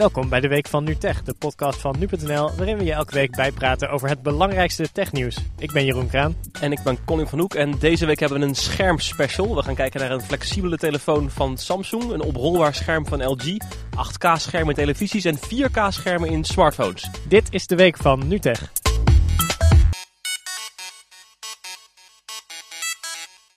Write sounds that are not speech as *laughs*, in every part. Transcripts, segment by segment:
Welkom bij de Week van NuTech, de podcast van nu.nl, waarin we je elke week bijpraten over het belangrijkste technieuws. Ik ben Jeroen Kraan. En ik ben Colin van Hoek en deze week hebben we een schermspecial. We gaan kijken naar een flexibele telefoon van Samsung, een oprolbaar scherm van LG, 8K schermen in televisies en 4K schermen in smartphones. Dit is de Week van NuTech.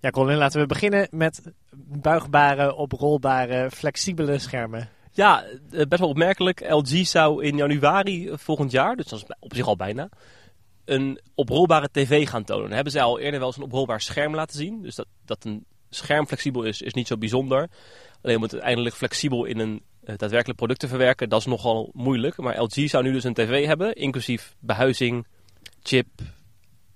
Ja, Colin, laten we beginnen met buigbare, oprolbare, flexibele schermen. Ja, eh, best wel opmerkelijk. LG zou in januari volgend jaar, dus dat is op zich al bijna, een oprolbare tv gaan tonen. Dan hebben ze al eerder wel eens een oprolbaar scherm laten zien. Dus dat, dat een scherm flexibel is, is niet zo bijzonder. Alleen om het uiteindelijk flexibel in een uh, daadwerkelijk product te verwerken, dat is nogal moeilijk. Maar LG zou nu dus een tv hebben, inclusief behuizing, chip,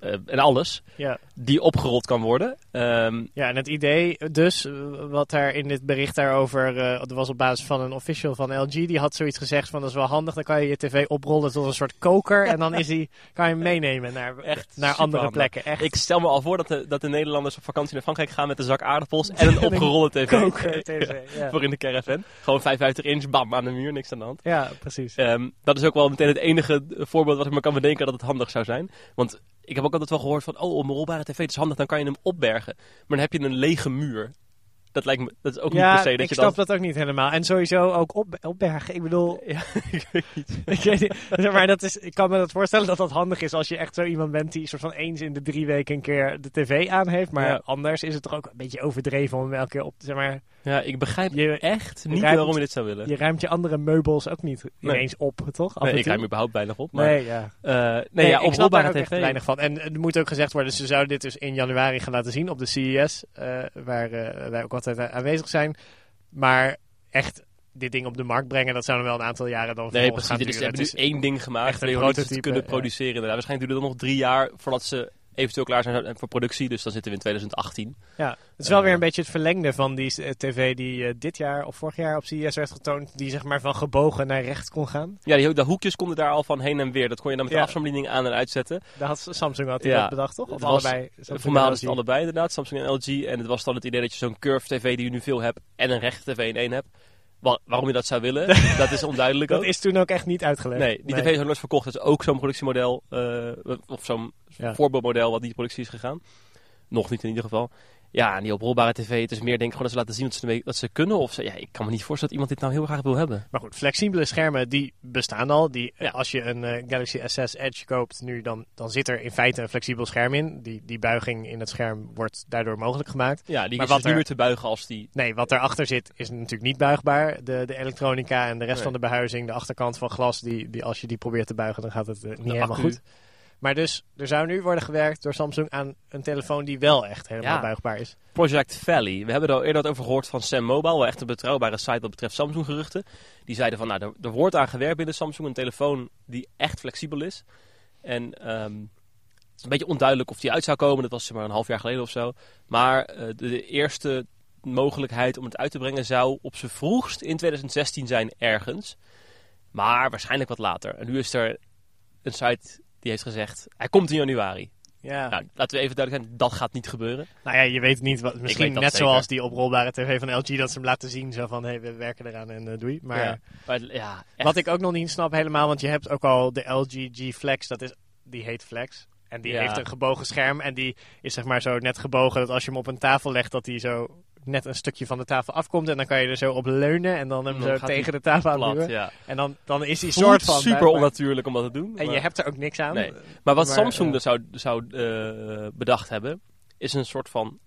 uh, en alles, Ja. die opgerold kan worden. Ehm, Ja, en het idee dus, eh, wat daar in dit bericht daarover, eh dat was op basis van een official van LG, die had zoiets gezegd van dat is wel handig, dan kan je je tv oprollen tot een soort koker en dan is die, kan je hem meenemen naar, *laughs* Echt naar andere plekken. Echt ik stel me al voor dat de, dat de Nederlanders op vakantie naar Frankrijk gaan met een zak aardappels en *laughs* een opgerolde tv. koker tv. *laughs* Ja. Voor in de caravan. Gewoon 55 inch, bam, aan de muur, niks aan de hand. ja, precis. Ehm, dat is ook wel meteen het enige voorbeeld wat ik me kan bedenken dat het handig zou zijn. Want ik heb ook altijd wel gehoord van, oh, een rolbare tv het is handig, dan kan je hem opbergen. Maar dan heb je een lege muur. Dat lijkt me, dat is ook niet per se dat ik je snap dan... dat ook niet helemaal. En sowieso ook op, opbergen. Ik bedoel, *laughs* Ja, ik weet niet. *laughs* ik, weet niet, zeg maar dat is, ik kan me dat voorstellen dat dat handig is als je echt zo iemand bent die soort van eens in de drie weken een keer de tv aan heeft. Maar Ja. anders is het toch ook een beetje overdreven om hem elke keer op te zeg maar. Ja, ik begrijp Je, echt niet ruimt- waarom je dit zou willen. je ruimt je andere meubels ook niet Nee. ineens op, toch? Nee, ik ruim überhaupt weinig op. Maar, Nee, ja. eh, nee, Nee, ja, ik snap daar ook echt weinig van. En er moet ook gezegd worden, ze zouden dit dus in januari gaan laten zien op de CES, eh, waar eh, wij ook altijd aan- aanwezig zijn. Maar echt dit ding op de markt brengen, dat zou dan wel een aantal jaren dan Nee, precies. gaan Dit is, nu Het één ding gemaakt echt een het prototype, kunnen produceren. Inderdaad. Waarschijnlijk duurt het nog drie jaar voordat ze eventueel klaar zijn voor productie. Dus dan zitten we in 2018. Ja, het is wel Eh, weer een beetje het verlengde van die eh, tv die eh, dit jaar of vorig jaar op CES werd getoond. Die zeg maar van gebogen naar recht kon gaan. Ja, die, de hoekjes konden daar al van heen en weer. Dat kon je dan met Ja. de afstandsbediening aan en uitzetten. Daar had Samsung had die Ja. dat bedacht, toch? Of was- allebei? Samsung Voor mij hadden het allebei inderdaad, Samsung en LG. En het was dan het idee dat je zo'n curve tv die je nu veel hebt en een rechte tv in één hebt. Wa- waarom je dat zou willen, *laughs* dat is onduidelijk Dat ook. is toen ook echt niet uitgelegd. Nee, die tv is ook nooit verkocht. Dat is ook zo'n productiemodel, eh, of zo'n Ja. voorbeeldmodel wat die productie is gegaan. Nog niet in ieder geval. Ja, en die oprolbare tv, het is meer denk ik gewoon dat ze laten zien wat ze, ermee- wat ze kunnen. Of ze, ja, ik kan me niet voorstellen dat iemand dit nou heel graag wil hebben. Maar goed, flexibele schermen die bestaan al. Die, Ja. Als je een eh, Galaxy S6 Edge koopt nu, dan, dan zit er in feite een flexibel scherm in. Die, die buiging in het scherm wordt daardoor mogelijk gemaakt. Ja, die Maar is wat dus niet er- meer te buigen als die... Nee, wat erachter zit is natuurlijk niet buigbaar. De, de elektronica en de rest Nee. van de behuizing, de achterkant van glas, die, die, als je die probeert te buigen, dan gaat het eh, niet De helemaal accu. goed. Maar dus, er zou nu worden gewerkt door Samsung aan een telefoon die wel echt helemaal Ja. buigbaar is. Project Valley. We hebben er al eerder wat over gehoord van Sam Mobile. Wel echt een betrouwbare site wat betreft Samsung geruchten. Die zeiden van, nou, er, er wordt aan gewerkt binnen Samsung. Een telefoon die echt flexibel is. En ehm, het is een beetje onduidelijk of die uit zou komen. Dat was zeg maar een half jaar geleden of zo. Maar eh, de, de eerste mogelijkheid om het uit te brengen zou op z'n vroegst in 2016 zijn ergens. Maar waarschijnlijk wat later. En nu is er een site die heeft gezegd, hij komt in januari. Ja. Nou, laten we even duidelijk zijn, dat gaat niet gebeuren. Nou ja, je weet niet wat. Misschien net zeker. zoals die oprolbare tv van LG, dat ze hem laten zien. Zo van, hé, hey, we werken eraan en eh, doei. Maar ja, maar, ja wat ik ook nog niet snap helemaal, want je hebt ook al de LG G Flex, dat is, die heet Flex. En die Ja. heeft een gebogen scherm en die is zeg maar zo net gebogen dat als je hem op een tafel legt, dat die zo net een stukje van de tafel afkomt. En dan kan je er zo op leunen en dan hem Dan zo tegen de tafel aanduwen. ja. En dan, dan is die Voelt soort van... super onnatuurlijk om dat te doen. En maar, je hebt er ook niks aan. Nee. maar wat maar, Samsung eh, dus zou, zou eh, bedacht hebben, is een soort van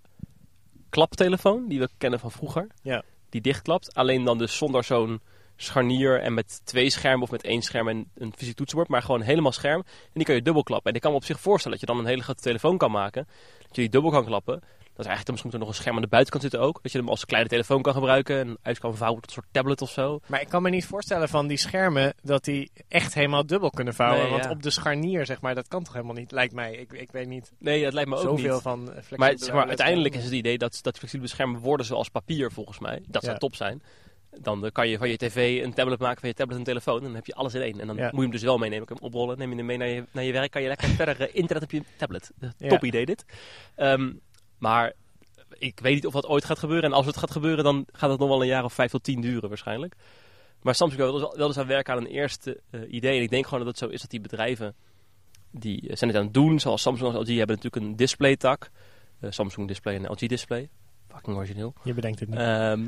klaptelefoon die we kennen van vroeger. Ja. Die dichtklapt, alleen dan dus zonder zo'n scharnier en met twee schermen of met één scherm en een fysiek toetsenbord, maar gewoon helemaal scherm. En die kan je dubbelklappen. En ik kan me op zich voorstellen dat je dan een hele grote telefoon kan maken, dat je die dubbel kan klappen. Dat er eigenlijk dan misschien nog een scherm aan de buitenkant zitten ook. Dat je hem als kleine telefoon kan gebruiken en uit kan vouwen tot een soort tablet of zo. Maar ik kan me niet voorstellen van die schermen dat die echt helemaal dubbel kunnen vouwen. Nee, want ja. op de scharnier, zeg maar, dat kan toch helemaal niet, lijkt mij. Ik, ik weet niet Nee, dat lijkt me ook zoveel niet. van flexibele Maar, zeg maar uiteindelijk is het idee dat, dat flexibele schermen worden zoals papier volgens mij. Dat zou Ja. top zijn. Dan eh, kan je van je tv een tablet maken, van je tablet een telefoon. En dan heb je alles in één. En dan Ja. moet je hem dus wel meenemen. Kan je hem oprollen, neem je hem mee naar je, naar je werk. Kan je lekker *laughs* verder eh, internet op je tablet. Eh. Top idee dit. Ehm, maar ik weet niet of dat ooit gaat gebeuren. En als het gaat gebeuren, dan gaat het nog wel een jaar of vijf tot tien duren waarschijnlijk. Maar Samsung wil wel, eens aan werken aan een eerste eh, idee. En ik denk gewoon dat het zo is dat die bedrijven, die eh, zijn het aan het doen. Zoals Samsung en LG hebben natuurlijk een displaytak. Eh Samsung Display en LG Display. Fucking origineel. Je bedenkt het niet. Ehm,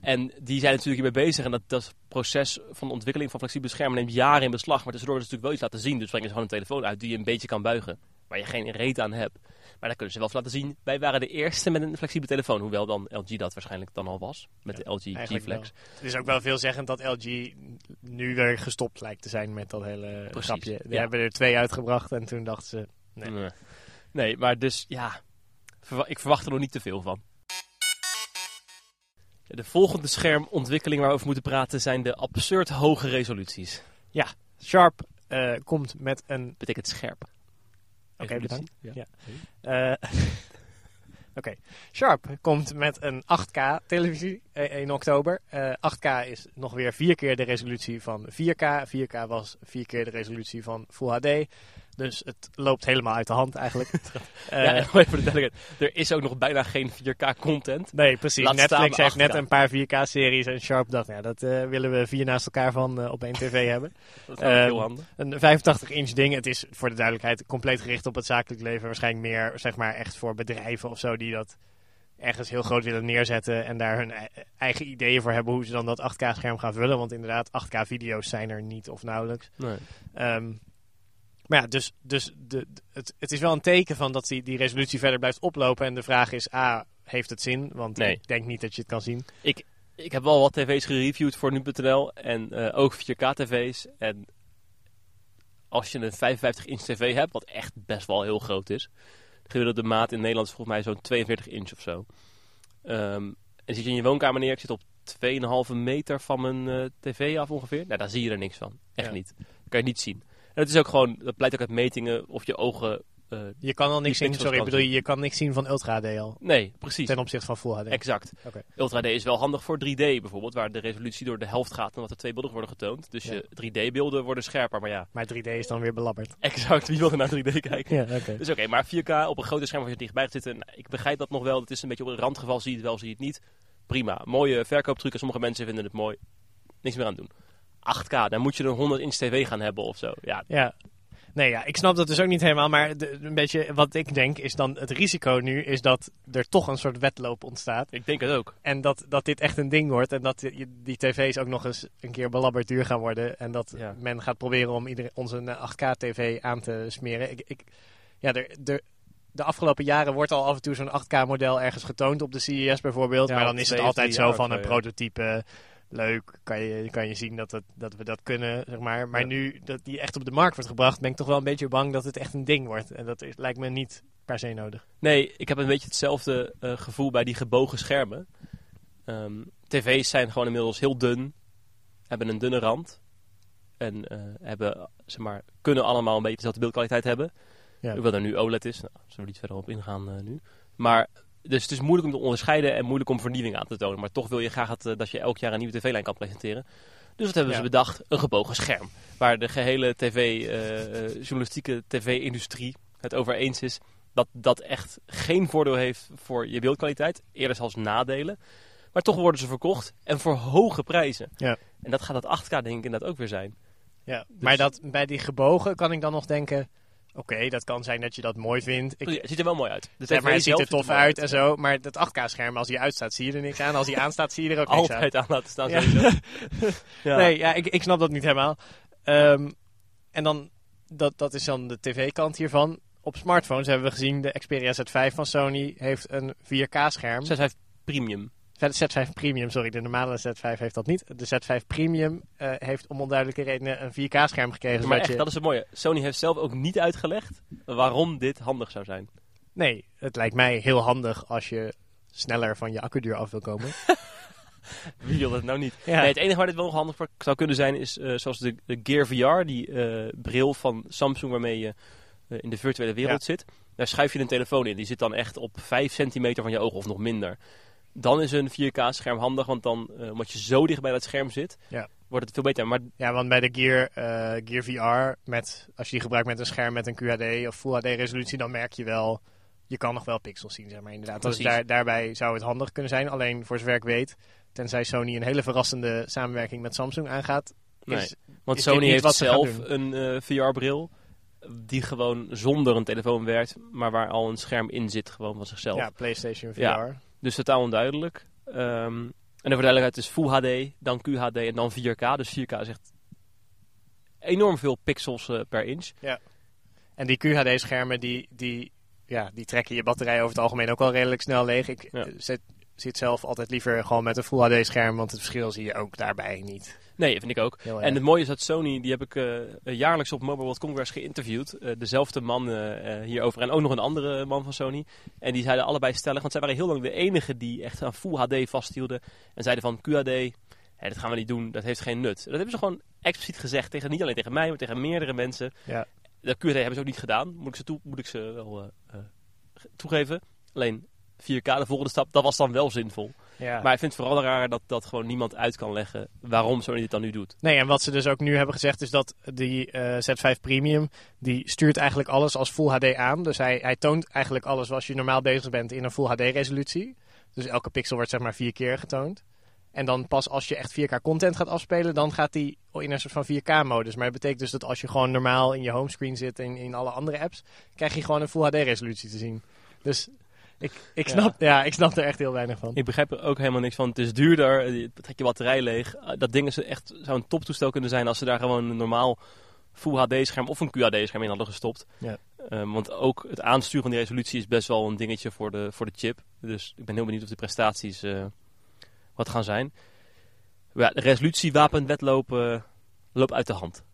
en die zijn natuurlijk hiermee bezig. En dat, dat proces van de ontwikkeling van flexibele schermen neemt jaren in beslag. Maar tussendoor is natuurlijk wel iets laten zien. Dus brengen ze gewoon een telefoon uit die je een beetje kan buigen. Waar je geen reet aan hebt. Maar dan kunnen ze wel laten zien. Wij waren de eerste met een flexibele telefoon. Hoewel dan LG dat waarschijnlijk dan al was. Met de LG G-Flex. Het is ook wel veelzeggend dat LG nu weer gestopt lijkt te zijn met dat hele Precies, grapje. Die ja. hebben er twee uitgebracht en toen dachten ze... Nee. Nee. nee, maar dus ja. Ik verwacht er nog niet te veel van. De volgende schermontwikkeling waar we over moeten praten zijn de absurd hoge resoluties. Sharp eh, komt met een... Betekent scherp. Oké, bedankt. Ja. eh, *laughs* Oké, Sharp komt met een 8K televisie eh, in oktober. Eh, 8K is nog weer vier keer de resolutie van 4K. 4K was vier keer de resolutie van Full HD. Dus het loopt helemaal uit de hand eigenlijk. *laughs* Eh, *laughs* ja, en even voor de duidelijkheid. Er is ook nog bijna geen 4K content. Nee, precies. Laat Netflix heeft net 8K. een paar 4K-series en Sharp dacht, ja, dat eh, willen we vier naast elkaar van eh, op één tv *laughs* hebben. Dat is heel Ehm, handig. Een 85-inch ding, het is voor de duidelijkheid compleet gericht op het zakelijk leven. Waarschijnlijk meer, zeg maar, echt voor bedrijven of zo die dat ergens heel groot willen neerzetten en daar hun e- eigen ideeën voor hebben hoe ze dan dat 8K-scherm gaan vullen. Want inderdaad, 8K-video's zijn er niet of nauwelijks. Nee. Ehm, maar ja, dus, dus de, het, het is wel een teken van dat die, die resolutie verder blijft oplopen. En de vraag is, A, heeft het zin? Want Nee. ik denk niet dat je het kan zien. Ik heb wel wat tv's gereviewd voor nu.nl en eh, ook 4K tv's. En als je een 55 inch tv hebt, wat echt best wel heel groot is. De gemiddelde maat in Nederland is volgens mij zo'n 42 inch of zo. Ehm, en zit je in je woonkamer neer, ik zit op 2,5 meter van mijn eh, tv af ongeveer. Nou, daar zie je er niks van. Echt Ja. niet. Dat kan je niet zien. En het is ook gewoon, dat blijkt ook uit metingen of je ogen... eh, Je kan al niks zien, sorry, bedoel je, je kan niks zien van Ultra HD al. nee, precies. Ten opzichte van Full HD. Exact. Oké. Ultra HD is wel handig voor 3D bijvoorbeeld, waar de resolutie door de helft gaat en wat er twee beelden worden getoond. Dus Ja. je 3D-beelden worden scherper, maar ja, Maar 3D is dan weer belabberd. exact. Wie wil er naar 3D *laughs* kijken? Ja, oké. Dus oké, maar 4K op een grote scherm waar je dichtbij gaat zitten. nou, ik begrijp dat nog wel. Het is een beetje op een randgeval. Zie je het wel, zie je het niet. Prima. Mooie verkooptruc. Sommige mensen vinden het mooi. Niks meer aan doen. 8K, dan moet je een 100 inch tv gaan hebben of zo. Ja, Ja. Nee, ja, ik snap dat dus ook niet helemaal. Maar de, een beetje wat ik denk is dan het risico nu is dat er toch een soort wedloop ontstaat. ik denk het ook. En dat, dat dit echt een ding wordt. En dat die, die tv's ook nog eens een keer belabberd duur gaan worden. En dat Ja. men gaat proberen om iedereen, onze 8K-tv aan te smeren. Ik, ik, ja, er, er, de afgelopen jaren wordt al af en toe zo'n 8K-model ergens getoond op de CES bijvoorbeeld. Ja, maar dan is het altijd zo van een prototype. Leuk, kan je, kan je zien dat, het, dat we dat kunnen, zeg maar. Maar Ja. nu dat die echt op de markt wordt gebracht, ben ik toch wel een beetje bang dat het echt een ding wordt. En dat is, lijkt me niet per se nodig. Nee, ik heb een beetje hetzelfde eh, gevoel bij die gebogen schermen. Ehm, tv's zijn gewoon inmiddels heel dun. Hebben een dunne rand. En eh, hebben, zeg maar, kunnen allemaal een beetje dezelfde beeldkwaliteit hebben. Ja. Hoewel er nu OLED is. Nou, zullen we niet verder op ingaan eh, nu. Maar, dus het is moeilijk om te onderscheiden en moeilijk om vernieuwing aan te tonen. Maar toch wil je graag het, eh, dat je elk jaar een nieuwe tv-lijn kan presenteren. Dus wat hebben Ja. ze bedacht? Een gebogen scherm. Waar de gehele tv, eh, eh, journalistieke tv-industrie het over eens is dat dat echt geen voordeel heeft voor je beeldkwaliteit. Eerder zelfs nadelen. Maar toch worden ze verkocht en voor hoge prijzen. Ja. En dat gaat dat 8K denk ik inderdaad ook weer zijn. Ja, Dus- maar dat, bij die gebogen kan ik dan nog denken... Oké, dat kan zijn dat je dat mooi vindt. Ik, het ziet er wel mooi uit. Maar, het ziet er tof uit en zo. Maar dat 8K-scherm, als hij uitstaat, zie je er niks aan. Als hij *laughs* aanstaat, zie je er ook niks aan. Altijd aan laten staan. Ja. sowieso. *laughs* Ja. Nee, ja, ik, ik snap dat niet helemaal. Ehm, en dan, dat, dat is dan de tv-kant hiervan. Op smartphones hebben we gezien, de Xperia Z5 van Sony heeft een 4K-scherm. 6 premium. De Z5 Premium, sorry, de normale Z5 heeft dat niet. De Z5 Premium eh, heeft om onduidelijke redenen een 4K-scherm gekregen. maar zodat echt, je... dat is het mooie. Sony heeft zelf ook niet uitgelegd waarom dit handig zou zijn. Nee, het lijkt mij heel handig als je sneller van je accuduur af wil komen. *laughs* Wie wil dat nou niet? Ja. Nee, het enige waar dit wel nog handig voor zou kunnen zijn is eh, zoals de, de Gear VR, die eh, bril van Samsung waarmee je in de virtuele wereld zit. Daar schuif je een telefoon in. Die zit dan echt op 5 centimeter van je ogen of nog minder. Dan is een 4K-scherm handig, want dan, eh, omdat je zo dicht bij dat scherm zit, Ja. wordt het veel beter. Maar Ja, want bij de Gear, eh, Gear VR, met, als je die gebruikt met een scherm met een QHD of Full HD resolutie, dan merk je wel, je kan nog wel pixels zien, zeg maar inderdaad. Dus daar, daarbij zou het handig kunnen zijn. Alleen voor zover ik weet, tenzij Sony een hele verrassende samenwerking met Samsung aangaat. Nee, want is Sony heeft zelf een eh, VR-bril die gewoon zonder een telefoon werkt, maar waar al een scherm in zit gewoon van zichzelf. ja, PlayStation VR. Ja. Dus totaal onduidelijk. Ehm, en de verduidelijkheid is Full HD, dan QHD en dan 4K. Dus 4K is echt enorm veel pixels eh, per inch. En die QHD-schermen, die, die, ja, die trekken je batterij over het algemeen ook wel redelijk snel leeg. Ik Ja. eh, zet, zit zelf altijd liever gewoon met een Full HD-scherm, want het verschil zie je ook daarbij niet. Nee, vind ik ook. En het mooie is dat Sony, die heb ik eh, jaarlijks op Mobile World Congress geïnterviewd. Eh, dezelfde man eh, hierover en ook nog een andere man van Sony. En die zeiden allebei stellig, want zij waren heel lang de enige die echt aan Full HD vasthielden. En zeiden van QHD, hè, dat gaan we niet doen, dat heeft geen nut. Dat hebben ze gewoon expliciet gezegd, tegen, niet alleen tegen mij, maar tegen meerdere mensen. Ja. Dat QHD hebben ze ook niet gedaan, moet ik ze, toe, moet ik ze wel toegeven. Alleen 4K, de volgende stap, dat was dan wel zinvol. Ja. Maar ik vind het vooral raar dat, dat gewoon niemand uit kan leggen waarom Sony dit dan nu doet. Nee, en wat ze dus ook nu hebben gezegd is dat die eh, Z5 Premium, die stuurt eigenlijk alles als Full HD aan. Dus hij, hij toont eigenlijk alles zoals je normaal bezig bent in een Full HD resolutie. Dus elke pixel wordt zeg maar vier keer getoond. En dan pas als je echt 4K content gaat afspelen, dan gaat die in een soort van 4K modus. Maar dat betekent dus dat als je gewoon normaal in je homescreen zit en in alle andere apps, krijg je gewoon een Full HD resolutie te zien. Dus ik, ik, snap, ja. ik snap er echt heel weinig van. Ik begrijp er ook helemaal niks van. Het is duurder, eh, trek je batterij leeg. Eh, Dat ding is echt, zou een toptoestel kunnen zijn als ze daar gewoon een normaal Full HD-scherm of een QHD-scherm in hadden gestopt. Ja. Eh, want ook het aansturen van die resolutie is best wel een dingetje voor de, voor de chip. Dus ik ben heel benieuwd of de prestaties eh, wat gaan zijn. Maar ja, de resolutiewapenwetloop eh, loopt uit de hand.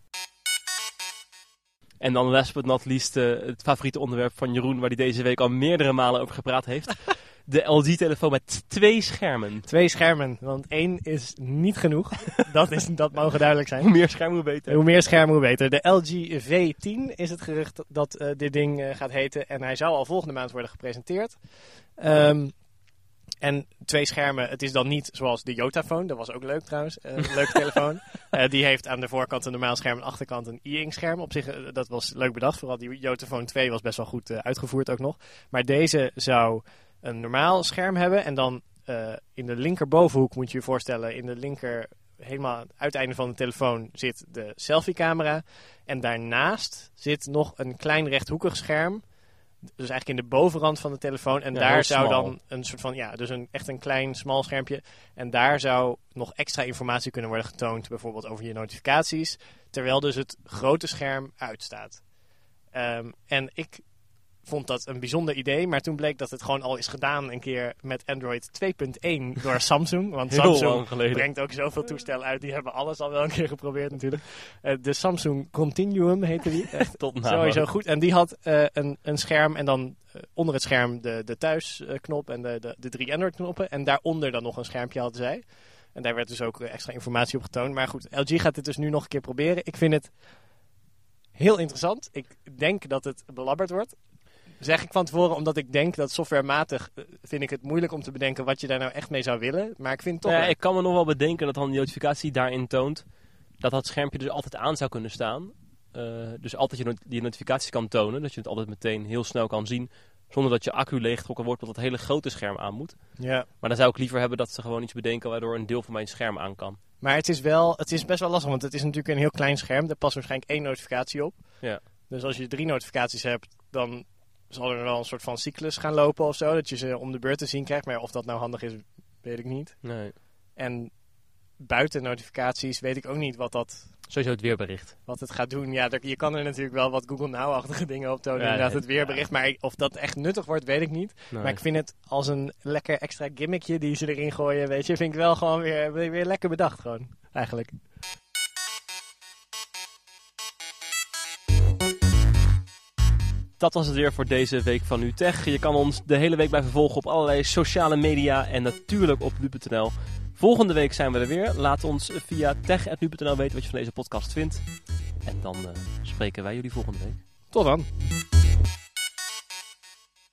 En dan last but not least eh, het favoriete onderwerp van Jeroen, waar hij deze week al meerdere malen over gepraat heeft. *laughs* De LG-telefoon met twee schermen. Twee schermen, want één is niet genoeg. *laughs* dat, is, dat mogen duidelijk zijn. Hoe meer schermen, hoe beter. Hoe meer schermen, hoe beter. De LG V10 is het gerucht dat eh, dit ding eh, gaat heten. En hij zou al volgende maand worden gepresenteerd. Ehm, en twee schermen, het is dan niet zoals de Yotaphone. Dat was ook leuk trouwens. eh, een leuke telefoon. *laughs* Eh, die heeft aan de voorkant een normaal scherm en aan de achterkant een e-ink scherm. Op zich, eh, dat was leuk bedacht. Vooral die Yotaphone 2 was best wel goed uitgevoerd ook nog. Maar deze zou een normaal scherm hebben. En dan in de linkerbovenhoek moet je je voorstellen. In de linker, helemaal aan het uiteinde van de telefoon zit de selfie-camera. En daarnaast zit nog een klein rechthoekig scherm. Dus eigenlijk in de bovenrand van de telefoon. En Ja, daar zou smal. dan een soort van, ja, dus een, echt een klein, smal schermpje. En daar zou nog extra informatie kunnen worden getoond. Bijvoorbeeld over je notificaties. Terwijl dus het grote scherm uitstaat. Ehm, en ik vond dat een bijzonder idee. Maar toen bleek dat het gewoon al is gedaan een keer met Android 2.1 door Samsung. Want Samsung brengt ook zoveel toestellen uit. Die hebben alles al wel een keer geprobeerd natuurlijk. Eh, de Samsung Continuum heette die. *laughs* Tot na. sowieso goed. En die had eh, een, een scherm en dan eh, onder het scherm de, de thuisknop en de, de, de drie Android knoppen. En daaronder dan nog een schermpje hadden zij. En daar werd dus ook extra informatie op getoond. Maar goed, LG gaat dit dus nu nog een keer proberen. Ik vind het heel interessant. Ik denk dat het belabberd wordt. Zeg ik van tevoren, omdat ik denk dat softwarematig eh, vind ik het moeilijk om te bedenken wat je daar nou echt mee zou willen. Maar ik vind toch Ja, ik kan me nog wel bedenken dat dan die notificatie daarin toont dat dat schermpje dus altijd aan zou kunnen staan. Eh, dus altijd je not- die notificaties kan tonen, dat je het altijd meteen heel snel kan zien, zonder dat je accu leeggetrokken wordt, dat het hele grote scherm aan moet. Ja. Maar dan zou ik liever hebben dat ze gewoon iets bedenken waardoor een deel van mijn scherm aan kan. Maar het is wel, het is best wel lastig, want het is natuurlijk een heel klein scherm. Daar past waarschijnlijk één notificatie op. Ja. Dus als je drie notificaties hebt, dan zal er wel een soort van cyclus gaan lopen of zo. Dat je ze om de beurt te zien krijgt. Maar of dat nou handig is, weet ik niet. Nee. En buiten notificaties weet ik ook niet wat, dat, Sowieso het weerbericht. wat het gaat doen. Ja, je kan er natuurlijk wel wat Google Now-achtige dingen op tonen. Ja, inderdaad, het weerbericht. Maar of dat echt nuttig wordt, weet ik niet. Nee. Maar ik vind het als een lekker extra gimmickje die ze erin gooien, weet je. Vind ik wel gewoon weer, weer lekker bedacht gewoon, eigenlijk. Dat was het weer voor deze week van NuTech. Je kan ons de hele week blijven volgen op allerlei sociale media en natuurlijk op nu.nl. Volgende week zijn we er weer. Laat ons via tech.nu.nl weten wat je van deze podcast vindt. En dan eh, spreken wij jullie volgende week. Tot dan.